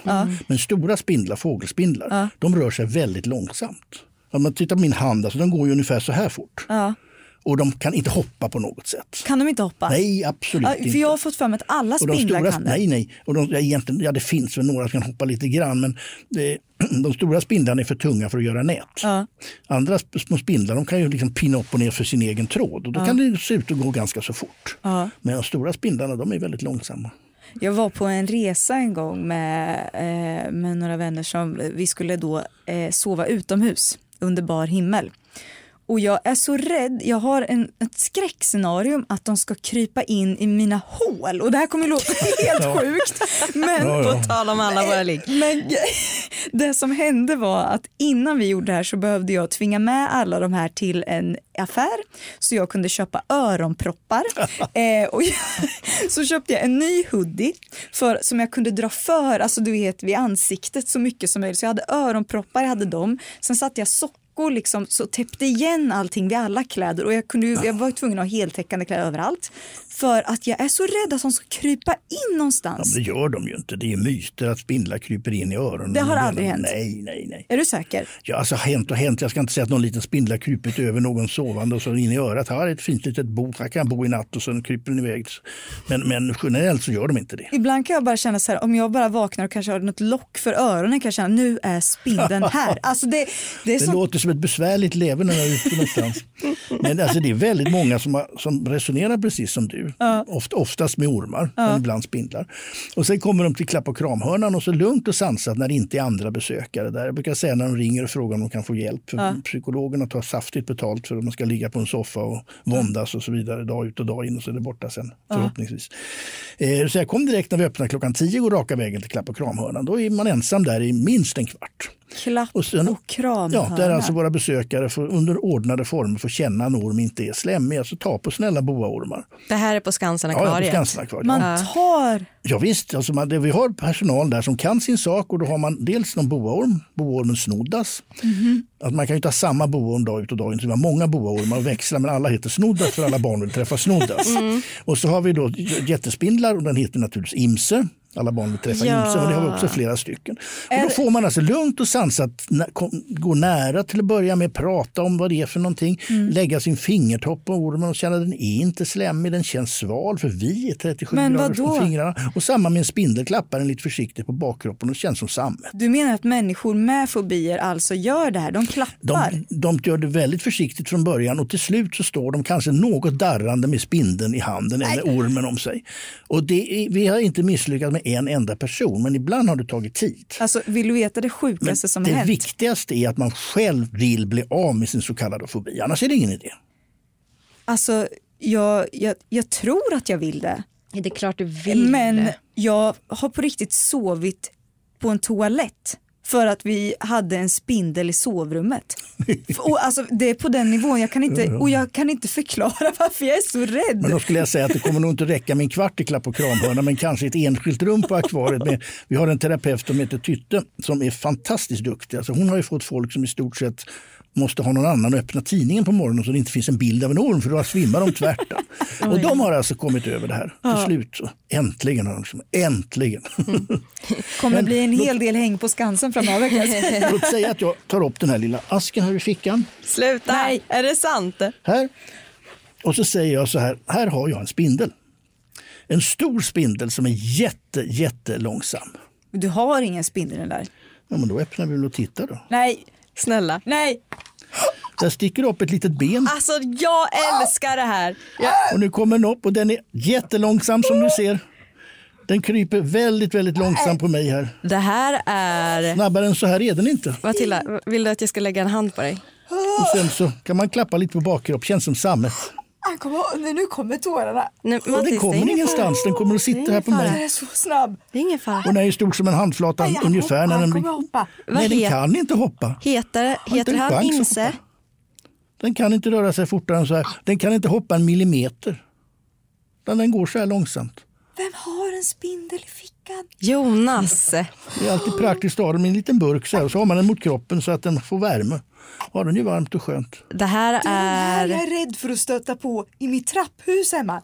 Men stora spindlar, fågelspindlar, Ja. de rör sig väldigt långsamt. Om man tittar på min hand, alltså, de går ju ungefär så här fort. Och de kan inte hoppa på något sätt. Kan de inte hoppa? Nej, absolut Ja, inte. för jag har fått för mig att alla Och de spindlar stora, kan det. nej, nej. Och de, ja, egentligen, ja, det finns väl några som kan hoppa lite grann men det, de stora spindlarna är för tunga för att göra nät. Ja. Andra små spindlar de kan ju liksom pinna upp och ner för sin egen tråd och då kan det se ut att gå ganska så fort. Men de stora spindlarna de är väldigt långsamma. Jag var på en resa en gång med, eh, med några vänner som vi skulle då eh, sova utomhus under bar himmel. Och jag är så rädd, jag har en, ett skräckscenario att de ska krypa in i mina hål. Och det här kommer att låta helt Ja. sjukt. Men, Ja, ja. På tal om alla våra ligg. men det som hände var att innan vi gjorde det här så behövde jag tvinga med alla de här till en affär så jag kunde köpa öronproppar. eh, och jag, så köpte jag en ny hoodie för, som jag kunde dra för, alltså du vet vid ansiktet så mycket som möjligt. Så jag hade öronproppar, jag hade dem. Sen satte jag sockor liksom, så täppte igen allting vid alla kläder och jag, kunde, jag var tvungen att ha heltäckande kläder överallt. För att jag är så rädd att de ska krypa in Ja, någonstans. men det gör de ju inte. Det är myter att spindlar kryper in i öronen. Det har aldrig hänt. Nej, nej, nej. Är du säker? Ja, alltså hänt och hänt. Jag ska inte säga att någon liten spindel har krupit över någon sovande och så in i örat. Här är ett fint litet bo. Här kan jag bo i natt och sen kryper den iväg. Men, men generellt så gör de inte det. Ibland kan jag bara känna så här, om jag bara vaknar och kanske har något lock för öronen kan jag känna nu är spindeln här. Alltså det, det Det som, låter som ett besvärligt leverne när jag är ute någonstans. Men alltså, det är väldigt många som, har, som resonerar precis som du. Oft, oftast med ormar, men ibland spindlar. Och sen kommer de till klapp och kramhörnan och så lugnt och sansat när det inte är andra besökare där. Jag brukar säga när de ringer och frågar om de kan få hjälp. För Psykologerna tar saftigt betalt för att man ska ligga på en soffa och våndas och så vidare dag ut och dag in och så är det borta sen förhoppningsvis. Eh, så jag kom direkt när vi öppnade klockan 10 och raka vägen till klapp och kramhörnan. Då är man ensam där i minst en kvart. Klapp Och sen- och kram. Ja, där alltså våra besökare får, under ordnade former får känna en orm inte är slemmig. Alltså ta på snälla boaormar. Det här är på Skansen Ja, ja, på akvariet. Skansenakvariet. Man Ja. tar, Ja, visst, alltså man, det, vi har personal där som kan sin sak och då har man dels någon boaorm, boaormen Snoddas. Mhm. Att man kan ju inte ha samma boaorm dag ut och dag in, så vi har många boaormar och växla men alla heter Snoddas för alla barn vill träffa Snoddas. Mm. Och så har vi då jättespindlar och den heter naturligtvis Imse. Alla barn vill träffa Ja. Imse, men det har vi också flera stycken. Och då får man alltså lugnt och sansat gå nära till att börja med, prata om vad det är för någonting, Mm. lägga sin fingertopp på ormen och känna den är inte slemmig, den känns sval för vi är 37 Men grader vadå? från fingrarna. Och samma med en spindel, klappar den lite försiktigt på bakkroppen och känns som sammet. du menar att människor med fobier alltså gör det här? De klappar? De, de gör det väldigt försiktigt från början och till slut så står de kanske något darrande med spindeln i handen eller ormen om sig. Och det vi har inte misslyckats med en enda person, men ibland har det tagit tid. Alltså vill du veta det Men sjukaste som har det hänt? viktigaste är att man själv vill bli av med sin så kallade fobi, annars är det ingen idé. Alltså jag, jag, jag tror att jag vill det. Det är klart du vill Men det. jag har på riktigt sovit på en toalett för att vi hade en spindel i sovrummet. och alltså, det är på den nivån, jag kan inte, och jag kan inte förklara varför jag är så rädd. Men då skulle jag säga att det kommer nog inte räcka med en kvart i klapp och kramhörna, men kanske ett enskilt rum på akvariet. Med, vi har en terapeut som heter Tytte som är fantastiskt duktig. Alltså hon har ju fått folk som i stort sett måste ha någon annan att öppna tidningen på morgonen så det inte finns en bild av en orm för då svimmar de tvärtom. och de har alltså kommit över det här till slut. Så. Äntligen har de liksom, äntligen. kommer Men bli en låt- hel del häng på Skansen framöver. Låt säga att jag tar upp den här lilla asken här i fickan. Sluta! Nej. Är det sant? Här. Och så säger jag så här, här har jag en spindel. En stor spindel som är jätte, jättelångsam. Du har ingen spindel där. Ja, men då öppnar vi väl och tittar då. Nej, Snälla. nej. Där sticker upp ett litet ben Alltså jag älskar det här. och nu kommer den upp och den är jättelångsam som du ser. Den kryper väldigt, väldigt långsamt på mig här. Det här är... Snabbare än så här är den inte. Matilda, vill du att jag ska lägga en hand på dig? Och sen så kan man klappa lite på bakkropp, känns som sammet. Han kommer, nu kommer tårarna. Nej, Mattis, den det kommer ingen ingenstans, den kommer att sitta här på mig. är så snabb. Det är ingen fara. Och den är stor som en handflata ungefär. När Han den kommer blir... hoppa. Nej, den kan inte hoppa. Heter, heter han att Imse? hoppa. Den kan inte röra sig fortare än så här. Den kan inte hoppa en millimeter. Utan den går så här långsamt. Vem har en spindel i fickan? Jonas. Det är alltid praktiskt att ha den i en liten burk så här. Och så har man den mot kroppen så att den får värme. Ja, den är varmt och skönt. Det här Den här är... jag är rädd för att stöta på i mitt trapphus hemma.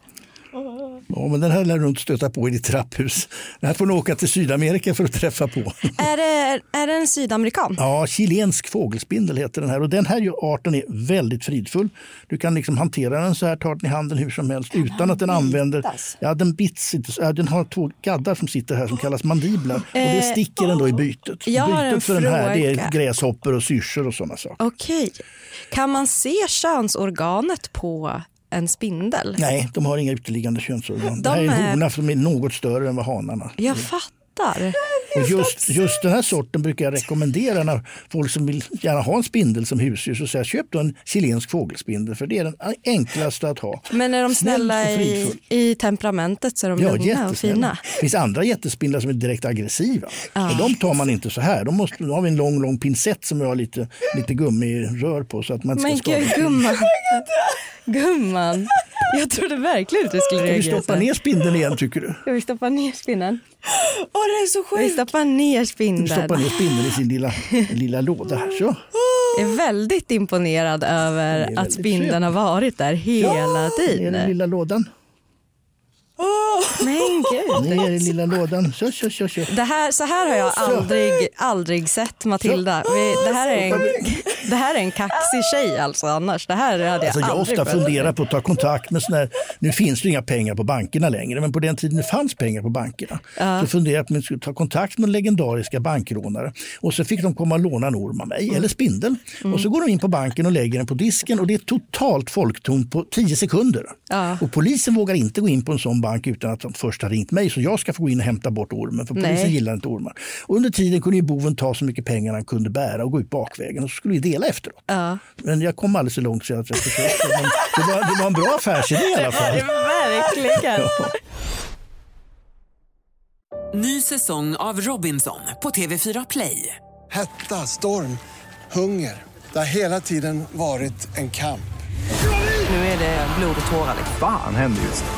Ja, men den här lär du inte stöta på i ditt trapphus. Den här får du åka till Sydamerika för att träffa på. Är det, är det en sydamerikan? Ja, chilensk fågelspindel heter den här. Och den här arten är väldigt fridfull. Du kan liksom hantera den så här, ta den i handen hur som helst utan att den använder... Ja, den bits inte. Ja, den har två gaddar som sitter här som kallas mandiblar. Och det Eh, sticker den då i bytet. jag bytet för den här det är gräshoppor och syrsor och sådana saker. Okej. Kan man se könsorganet på en spindel? Nej, de har inga uteliggande könsorgan. De det här är en hona som är något större än vad hanarna. Jag fattar. Och just, just den här sorten brukar jag rekommendera när folk som vill gärna ha en spindel som husdjur. Så säger jag, köp då en chilensk fågelspindel för det är den enklaste att ha. Men är de Snäll snälla i, i temperamentet så är de Ja, lugna och fina? Det finns andra jättespindlar som är direkt aggressiva. Och de tar man inte så här. De måste, då har vi en lång, lång pincett som vi har lite, lite gummirör på så att man inte Men ska skada. gud gumman. Gumman. Jag trodde verkligen inte du skulle Ska vi reagera stoppa ner spindeln igen tycker du? Ska vi stoppa ner spinnen? Åh det är så Vi sjukt. stoppar ner Du spindeln. stoppar ner spindeln i sin lilla, lilla låda här. Så. Jag är väldigt imponerad över väldigt att spindeln har varit där hela Ner i den tiden. lilla lådan. Men gud. Ner i lilla lådan. Så, så, så, så. Det här, så här har jag aldrig, aldrig sett Matilda. Vi, det, här är en, det här är en kaxig tjej alltså annars. Det här hade jag Alltså jag aldrig ofta funderat på att ta kontakt med sådana här, nu finns det inga pengar på bankerna längre, men på den tiden det fanns pengar på bankerna så funderade jag på jag skulle ta kontakt med legendariska bankrånare och så fick de komma och låna en orm av mig, Mm. eller spindel. Och så går de in på banken och lägger den på disken och det är totalt folktomt på 10 sekunder. Och polisen vågar inte gå in på en sån bank utan att de först har ringt mig så jag ska få gå in och hämta bort ormen för polisen Nej. gillar inte ormar. Och under tiden kunde ju boven ta så mycket pengar han kunde bära och gå ut bakvägen och så skulle vi dela efteråt. Men jag kom alldeles så långt så jag, jag försökte. Men det, var, det var en bra affärsidé i alla fall. Verkligen. Ny säsong av Robinson på TV4 Play. Hetta, storm, hunger. Det har hela tiden varit en kamp. Nu är det blod och tårar. liksom. Fan händer just nu.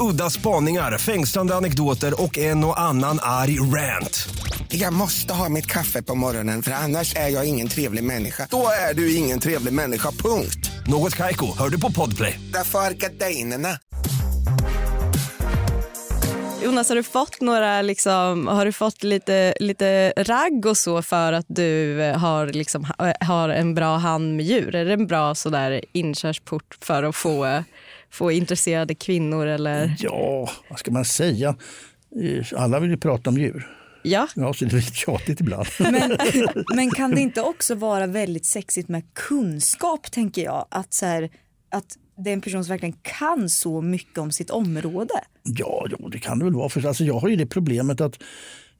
Udda spaningar, fängslande anekdoter och en och annan arg rant. Jag måste ha mitt kaffe på morgonen för annars är jag ingen trevlig människa. Då är du ingen trevlig människa, punkt. Något Kaiko, hör du på Podplay. Därför är gardinerna. Jonas, har du fått några, liksom, har du fått lite, lite ragg och så för att du eh, har, liksom, ha- har en bra hand med djur? Är det en bra sådär inkörsport för att få, få intresserade kvinnor? Eller? Ja, vad ska man säga? Eh, Alla vill ju prata om djur. Ja, Ja, så det är lite tjatigt ibland. Men, men kan det inte också vara väldigt sexigt med kunskap tänker jag? Att, så här, att det är en person som verkligen kan så mycket om sitt område. Ja, ja, det kan det väl vara. För alltså, jag har ju det problemet att,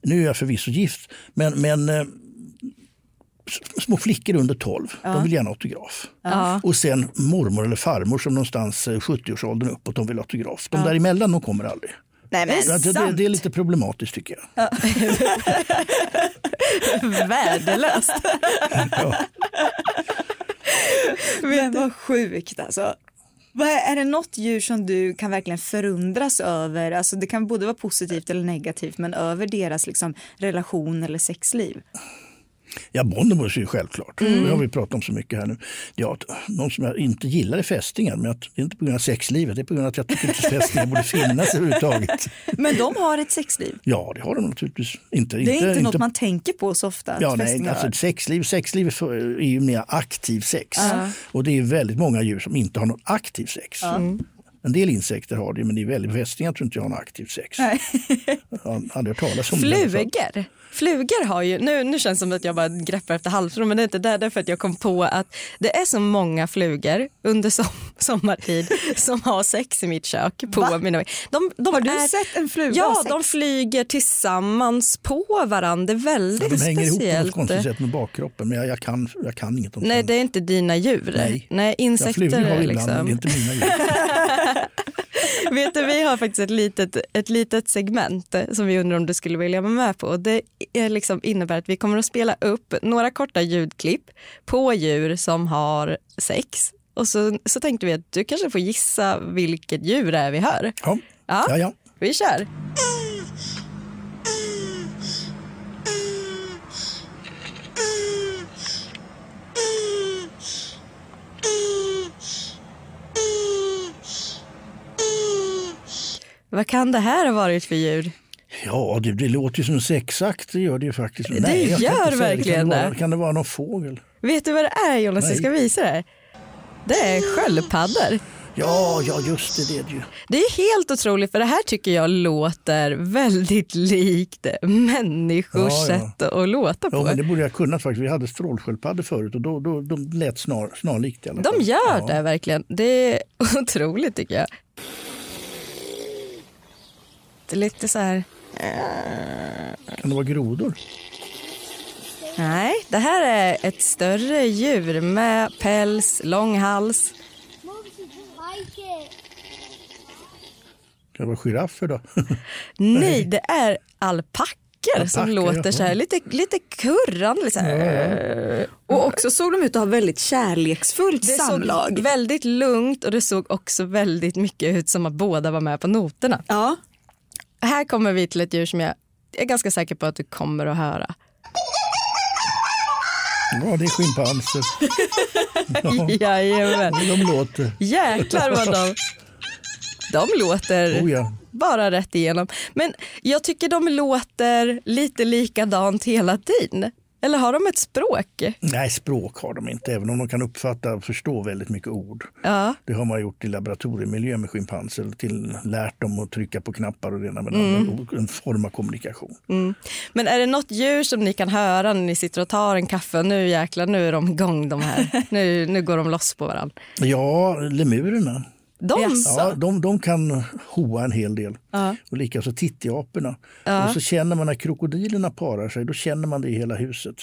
nu är jag förvisso gift, men, men eh, små flickor under 12, de vill gärna ha autograf. Och sen mormor eller farmor som någonstans eh, 70-årsåldern uppåt, de vill ha autograf. De däremellan, de kommer aldrig. Nej men att det, det är lite problematiskt tycker jag. värdelöst. Men vad sjukt alltså. Är det något djur som du kan verkligen förundras över? Alltså det kan både vara positivt eller negativt men över deras liksom, relation eller sexliv. Ja, Bonnemus är ju självklart. Det har vi pratat om så mycket här nu. Ja, någon som jag inte gillar är fästingar, men att, det är inte på grund av sexlivet, det är på grund av att jag tycker inte fästingar borde finnas överhuvudtaget. Men de har ett sexliv. Ja, det har de naturligtvis. Inte, Det är inte, något man tänker på så ofta. Ja, nej, alltså har. sexliv, sexliv är ju mer aktiv sex. Och det är väldigt många djur som inte har något aktiv sex. En del insekter har det, men det är väldigt fästingar tror inte jag har något aktivt sex. Nej. Jag har aldrig hört talas om. Flugor. Flugor har ju, nu, nu känns det som att jag bara greppar efter halsband men det är inte det, det är för att jag kom på att det är så många flugor under som, sommartid som har sex i mitt kök. På mina, de, de Har du är, sett en fluga Ja, de flyger tillsammans på varandra. Väldigt Ja, de hänger ihop på något speciellt. konstigt sätt med bakkroppen, men jag, jag, kan, jag kan inget om Nej, det är inte dina djur. Nej. Nej Ja, insekter flugor har liksom. ibland, men det är inte mina djur. Vet du, vi har faktiskt ett litet, ett litet segment som vi undrar om du skulle vilja vara med på. Det är liksom innebär att vi kommer att spela upp några korta ljudklipp på djur som har sex. Och så, så tänkte vi att du kanske får gissa vilket djur det är vi hör. Ja. Ja, ja. Vi kör. Vad kan det här ha varit för djur? Ja, det, det låter ju som en sexakt, det gör det ju faktiskt. Det Nej, jag gör verkligen kan det. Vara, det. kan det vara någon fågel? Vet du vad det är Jonas? Jag Nej. ska visa det. Det är sköldpaddor. Ja, ja just det, det är det ju. Det är helt otroligt för det här tycker jag låter väldigt likt människors Ja, ja. sätt att låta på. Ja, men det borde jag kunnat faktiskt. Vi hade strålsköldpaddor förut och då, då, de lät snar, snarlikt i alla fall. De gör ja. det verkligen. Det är otroligt tycker jag. Är lite så här... Kan det vara grodor? Nej, det här är ett större djur med päls, lång hals. Kan det vara giraffer då? Nej, det är alpackor som Alpackor, låter så här lite, lite kurrande. Så här. Och också såg de ut att ha väldigt kärleksfullt Det samlag. såg väldigt lugnt och det såg också väldigt mycket ut som att båda var med på noterna. Ja. Här kommer vi till ett djur som jag är ganska säker på att du kommer att höra. Ja, det är schimpanser. Ja, Jajamän. de låter. Jäklar vad de, de låter Oh, ja. bara rätt igenom. Men jag tycker de låter lite likadant hela tiden. Eller har de ett språk? Nej, språk har de inte, även om de kan uppfatta och förstå väldigt mycket ord. Ja. Det har man gjort i laboratoriemiljö med schimpanser, till, lärt dem att trycka på knappar och det ena med Mm. En form av kommunikation. Mm. Men är det något djur som ni kan höra när ni sitter och tar en kaffe? Nu jäklar, nu är de igång de här. nu, nu går de loss på varandra. Ja, lemurerna. De? Ja, de, de kan hoa en hel del. Ja. Och likaså tittiaporna. Ja. Och så känner man när krokodilerna parar sig, då känner man det i hela huset.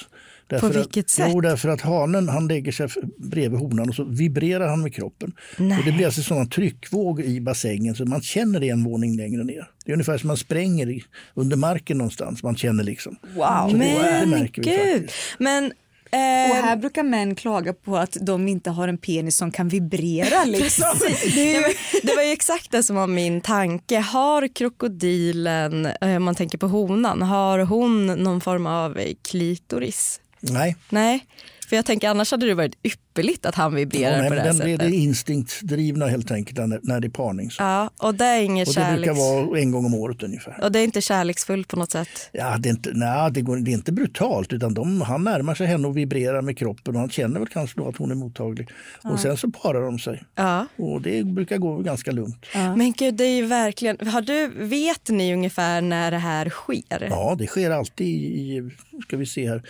På att, vilket sätt? Jo, därför att hanen han lägger sig bredvid honan och så vibrerar han med kroppen. Nej. Och det blir alltså sån tryckvåg i bassängen så man känner det en våning längre ner. Det är ungefär som man spränger i, under marken någonstans. Man känner liksom. Wow. Så det, Men det märker vi faktiskt. Men, Och eh, här brukar män klaga på att de inte har en penis som kan vibrera. Liksom. Det ju... det var ju exakt det som var min tanke. Har krokodilen, eh, om man tänker på honan, har hon någon form av klitoris? Nej, Nej, för jag tänker annars hade det varit ypperligt att han vibrerar ja, nej på det här den, sättet. det är instinktdrivna helt enkelt när, det är parning. Så. Ja, och det är inget och det brukar kärleks... vara en gång om året ungefär. Och det är inte kärleksfullt på något sätt. Ja, det, är inte, nej, det, går, det är inte brutalt utan de, han närmar sig henne och vibrerar med kroppen och han känner väl kanske då att hon är mottaglig. Och sen så parar de sig. Ja. Och det brukar gå ganska lugnt. Men gud, det är ju verkligen... Har du, vet ni ungefär när det här sker? Ja, det sker alltid i, i ska vi se här.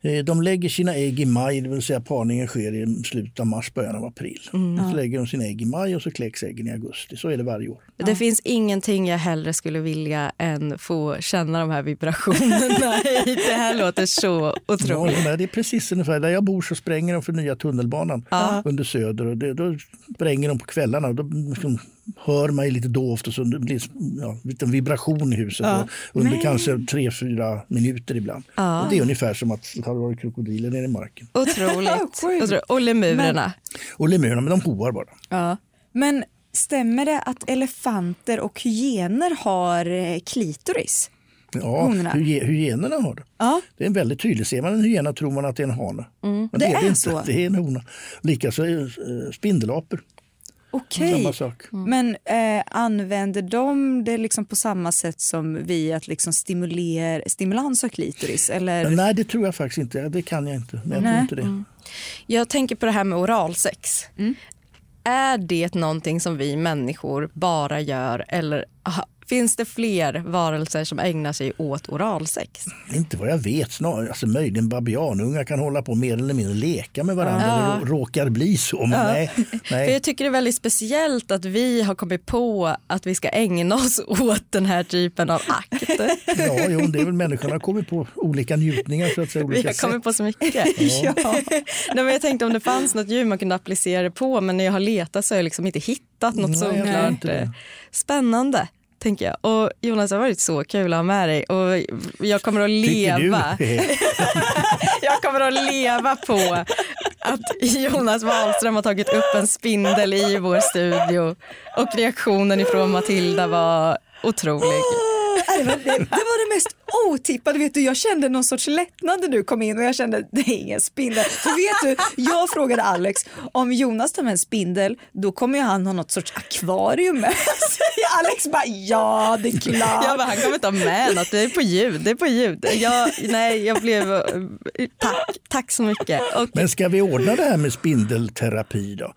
Eh, De lägger sina ägg i maj, det vill säga parningen sker i slutet av mars, början av april. Så lägger de sina ägg i maj och så kläcks äggen i augusti. Så är det varje år. Det finns ingenting jag hellre skulle vilja än få känna de här vibrationerna. det här låter så Ja, otroligt. men det är precis ungefär där jag bor så spränger de för nya tunnelbanan under Söder. Och det, då spränger de på kvällarna. Då liksom hör man ju lite dovt och så det blir ja, en liten vibration i huset och under kanske tre, fyra minuter ibland. Och det är ungefär som att det hade varit krokodiler nere i marken. Otroligt. Otroligt. Och lemurerna. Och lemurerna, men de hoar bara. Ja. Men stämmer det att elefanter och hyener har eh, klitoris? Ja, Honorna. hyenorna har det. Ja. Det är väldigt tydligt. Ser man en hyena tror man att det är en hane. Men Det är inte. så? Det är en hona. Likaså eh, spindelapor. Okej. Samma sak. Men eh, använder de det liksom på samma sätt som vi att liksom stimulera, stimulans av klitoris? Eller? Men nej, det tror jag faktiskt inte. Det kan jag inte. Men jag Nej. tror inte det. Jag tänker på det här med oralsex. Är det någonting som vi människor bara gör eller finns det fler varelser som ägnar sig åt oralsex? Inte vad jag vet. Snarare, alltså, möjligen babianungar kan hålla på mer eller mindre leka med varandra. Ja. eller rå- råkar bli så. Men nej, För nej. jag tycker det är väldigt speciellt att vi har kommit på att vi ska ägna oss åt den här typen av akt. Ja, jo, det är väl människorna har kommit på olika njutningar. Så att säga, Vi olika har sätt. kommit på så mycket. ja. Nej, men jag tänkte om det fanns något djur man kunde applicera det på men när jag har letat så har jag liksom inte hittat något Nej, så eh, spännande. Tänker jag. Och Jonas, det har varit så kul att ha med dig och jag kommer att leva. Jag kommer att leva på att Jonas Wahlström har tagit upp en spindel i vår studio och reaktionen ifrån Matilda var otrolig. Det, var, det, det var det mest otippade. Vet du, jag kände någon sorts lättnad när du kom in och jag kände det är ingen spindel. För vet du, jag frågade Alex om Jonas tar med en spindel då kommer han ha något sorts akvarium med sig. Alex bara ja det är klart. Jag bara, han kommer ta med något, det är på ljud. Det är på ljud. Jag, nej, jag blev... Tack, tack så mycket. Och, Men ska vi ordna det här med spindelterapi då?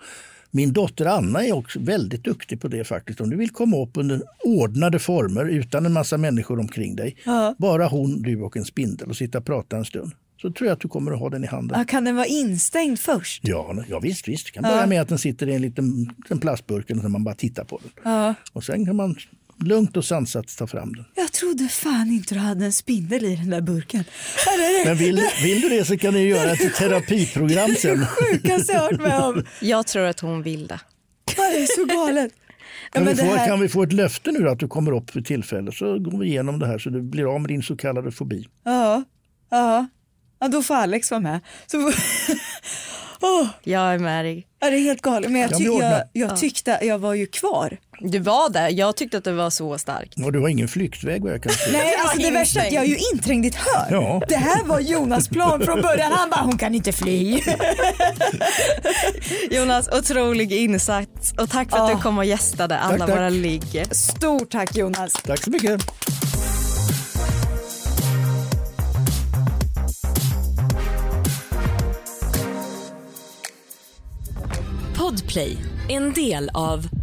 Min dotter Anna är också väldigt duktig på det faktiskt. Om du vill komma upp under ordnade former utan en massa människor omkring dig. Ja. Bara hon, du och en spindel och sitta och prata en stund. Så tror jag att du kommer att ha den i handen. Ja, kan den vara instängd först? Ja, ja visst, visst. Det kan Ja. börja med att den sitter i en liten, liten plastburk och man bara tittar på den. Ja. Och sen kan man lugnt och sansat ta fram den. Jag trodde fan inte du hade en spindel i den där burken. Men vill, vill du det så kan ni göra ett terapiprogram sen. Sjukaste jag hört med om. Jag tror att hon vill det. Ja, det är så galet. Ja, Kan, men vi det få, här- kan vi få ett löfte nu då, att du kommer upp för tillfälle så går vi igenom det här så du blir av med din så kallade fobi. Ja, ja. ja då får Alex vara med. Så... Åh, Jag är med dig. ja, det är helt galet. Men jag, ty- jag, jag Ja. tyckte jag var ju kvar. Du var där. Jag tyckte att det var så starkt. Och du har ingen flyktväg vad jag kan se. Nej, alltså det värsta är att jag är ju inträngd i ett hörn. Ja. Det här var Jonas plan från början. Han bara, hon kan inte fly. Jonas, otrolig insats. Och tack för att Ja. du kom och gästade alla Tack, tack. våra ligg. Stort tack Jonas. Tack så mycket. Podplay, en del av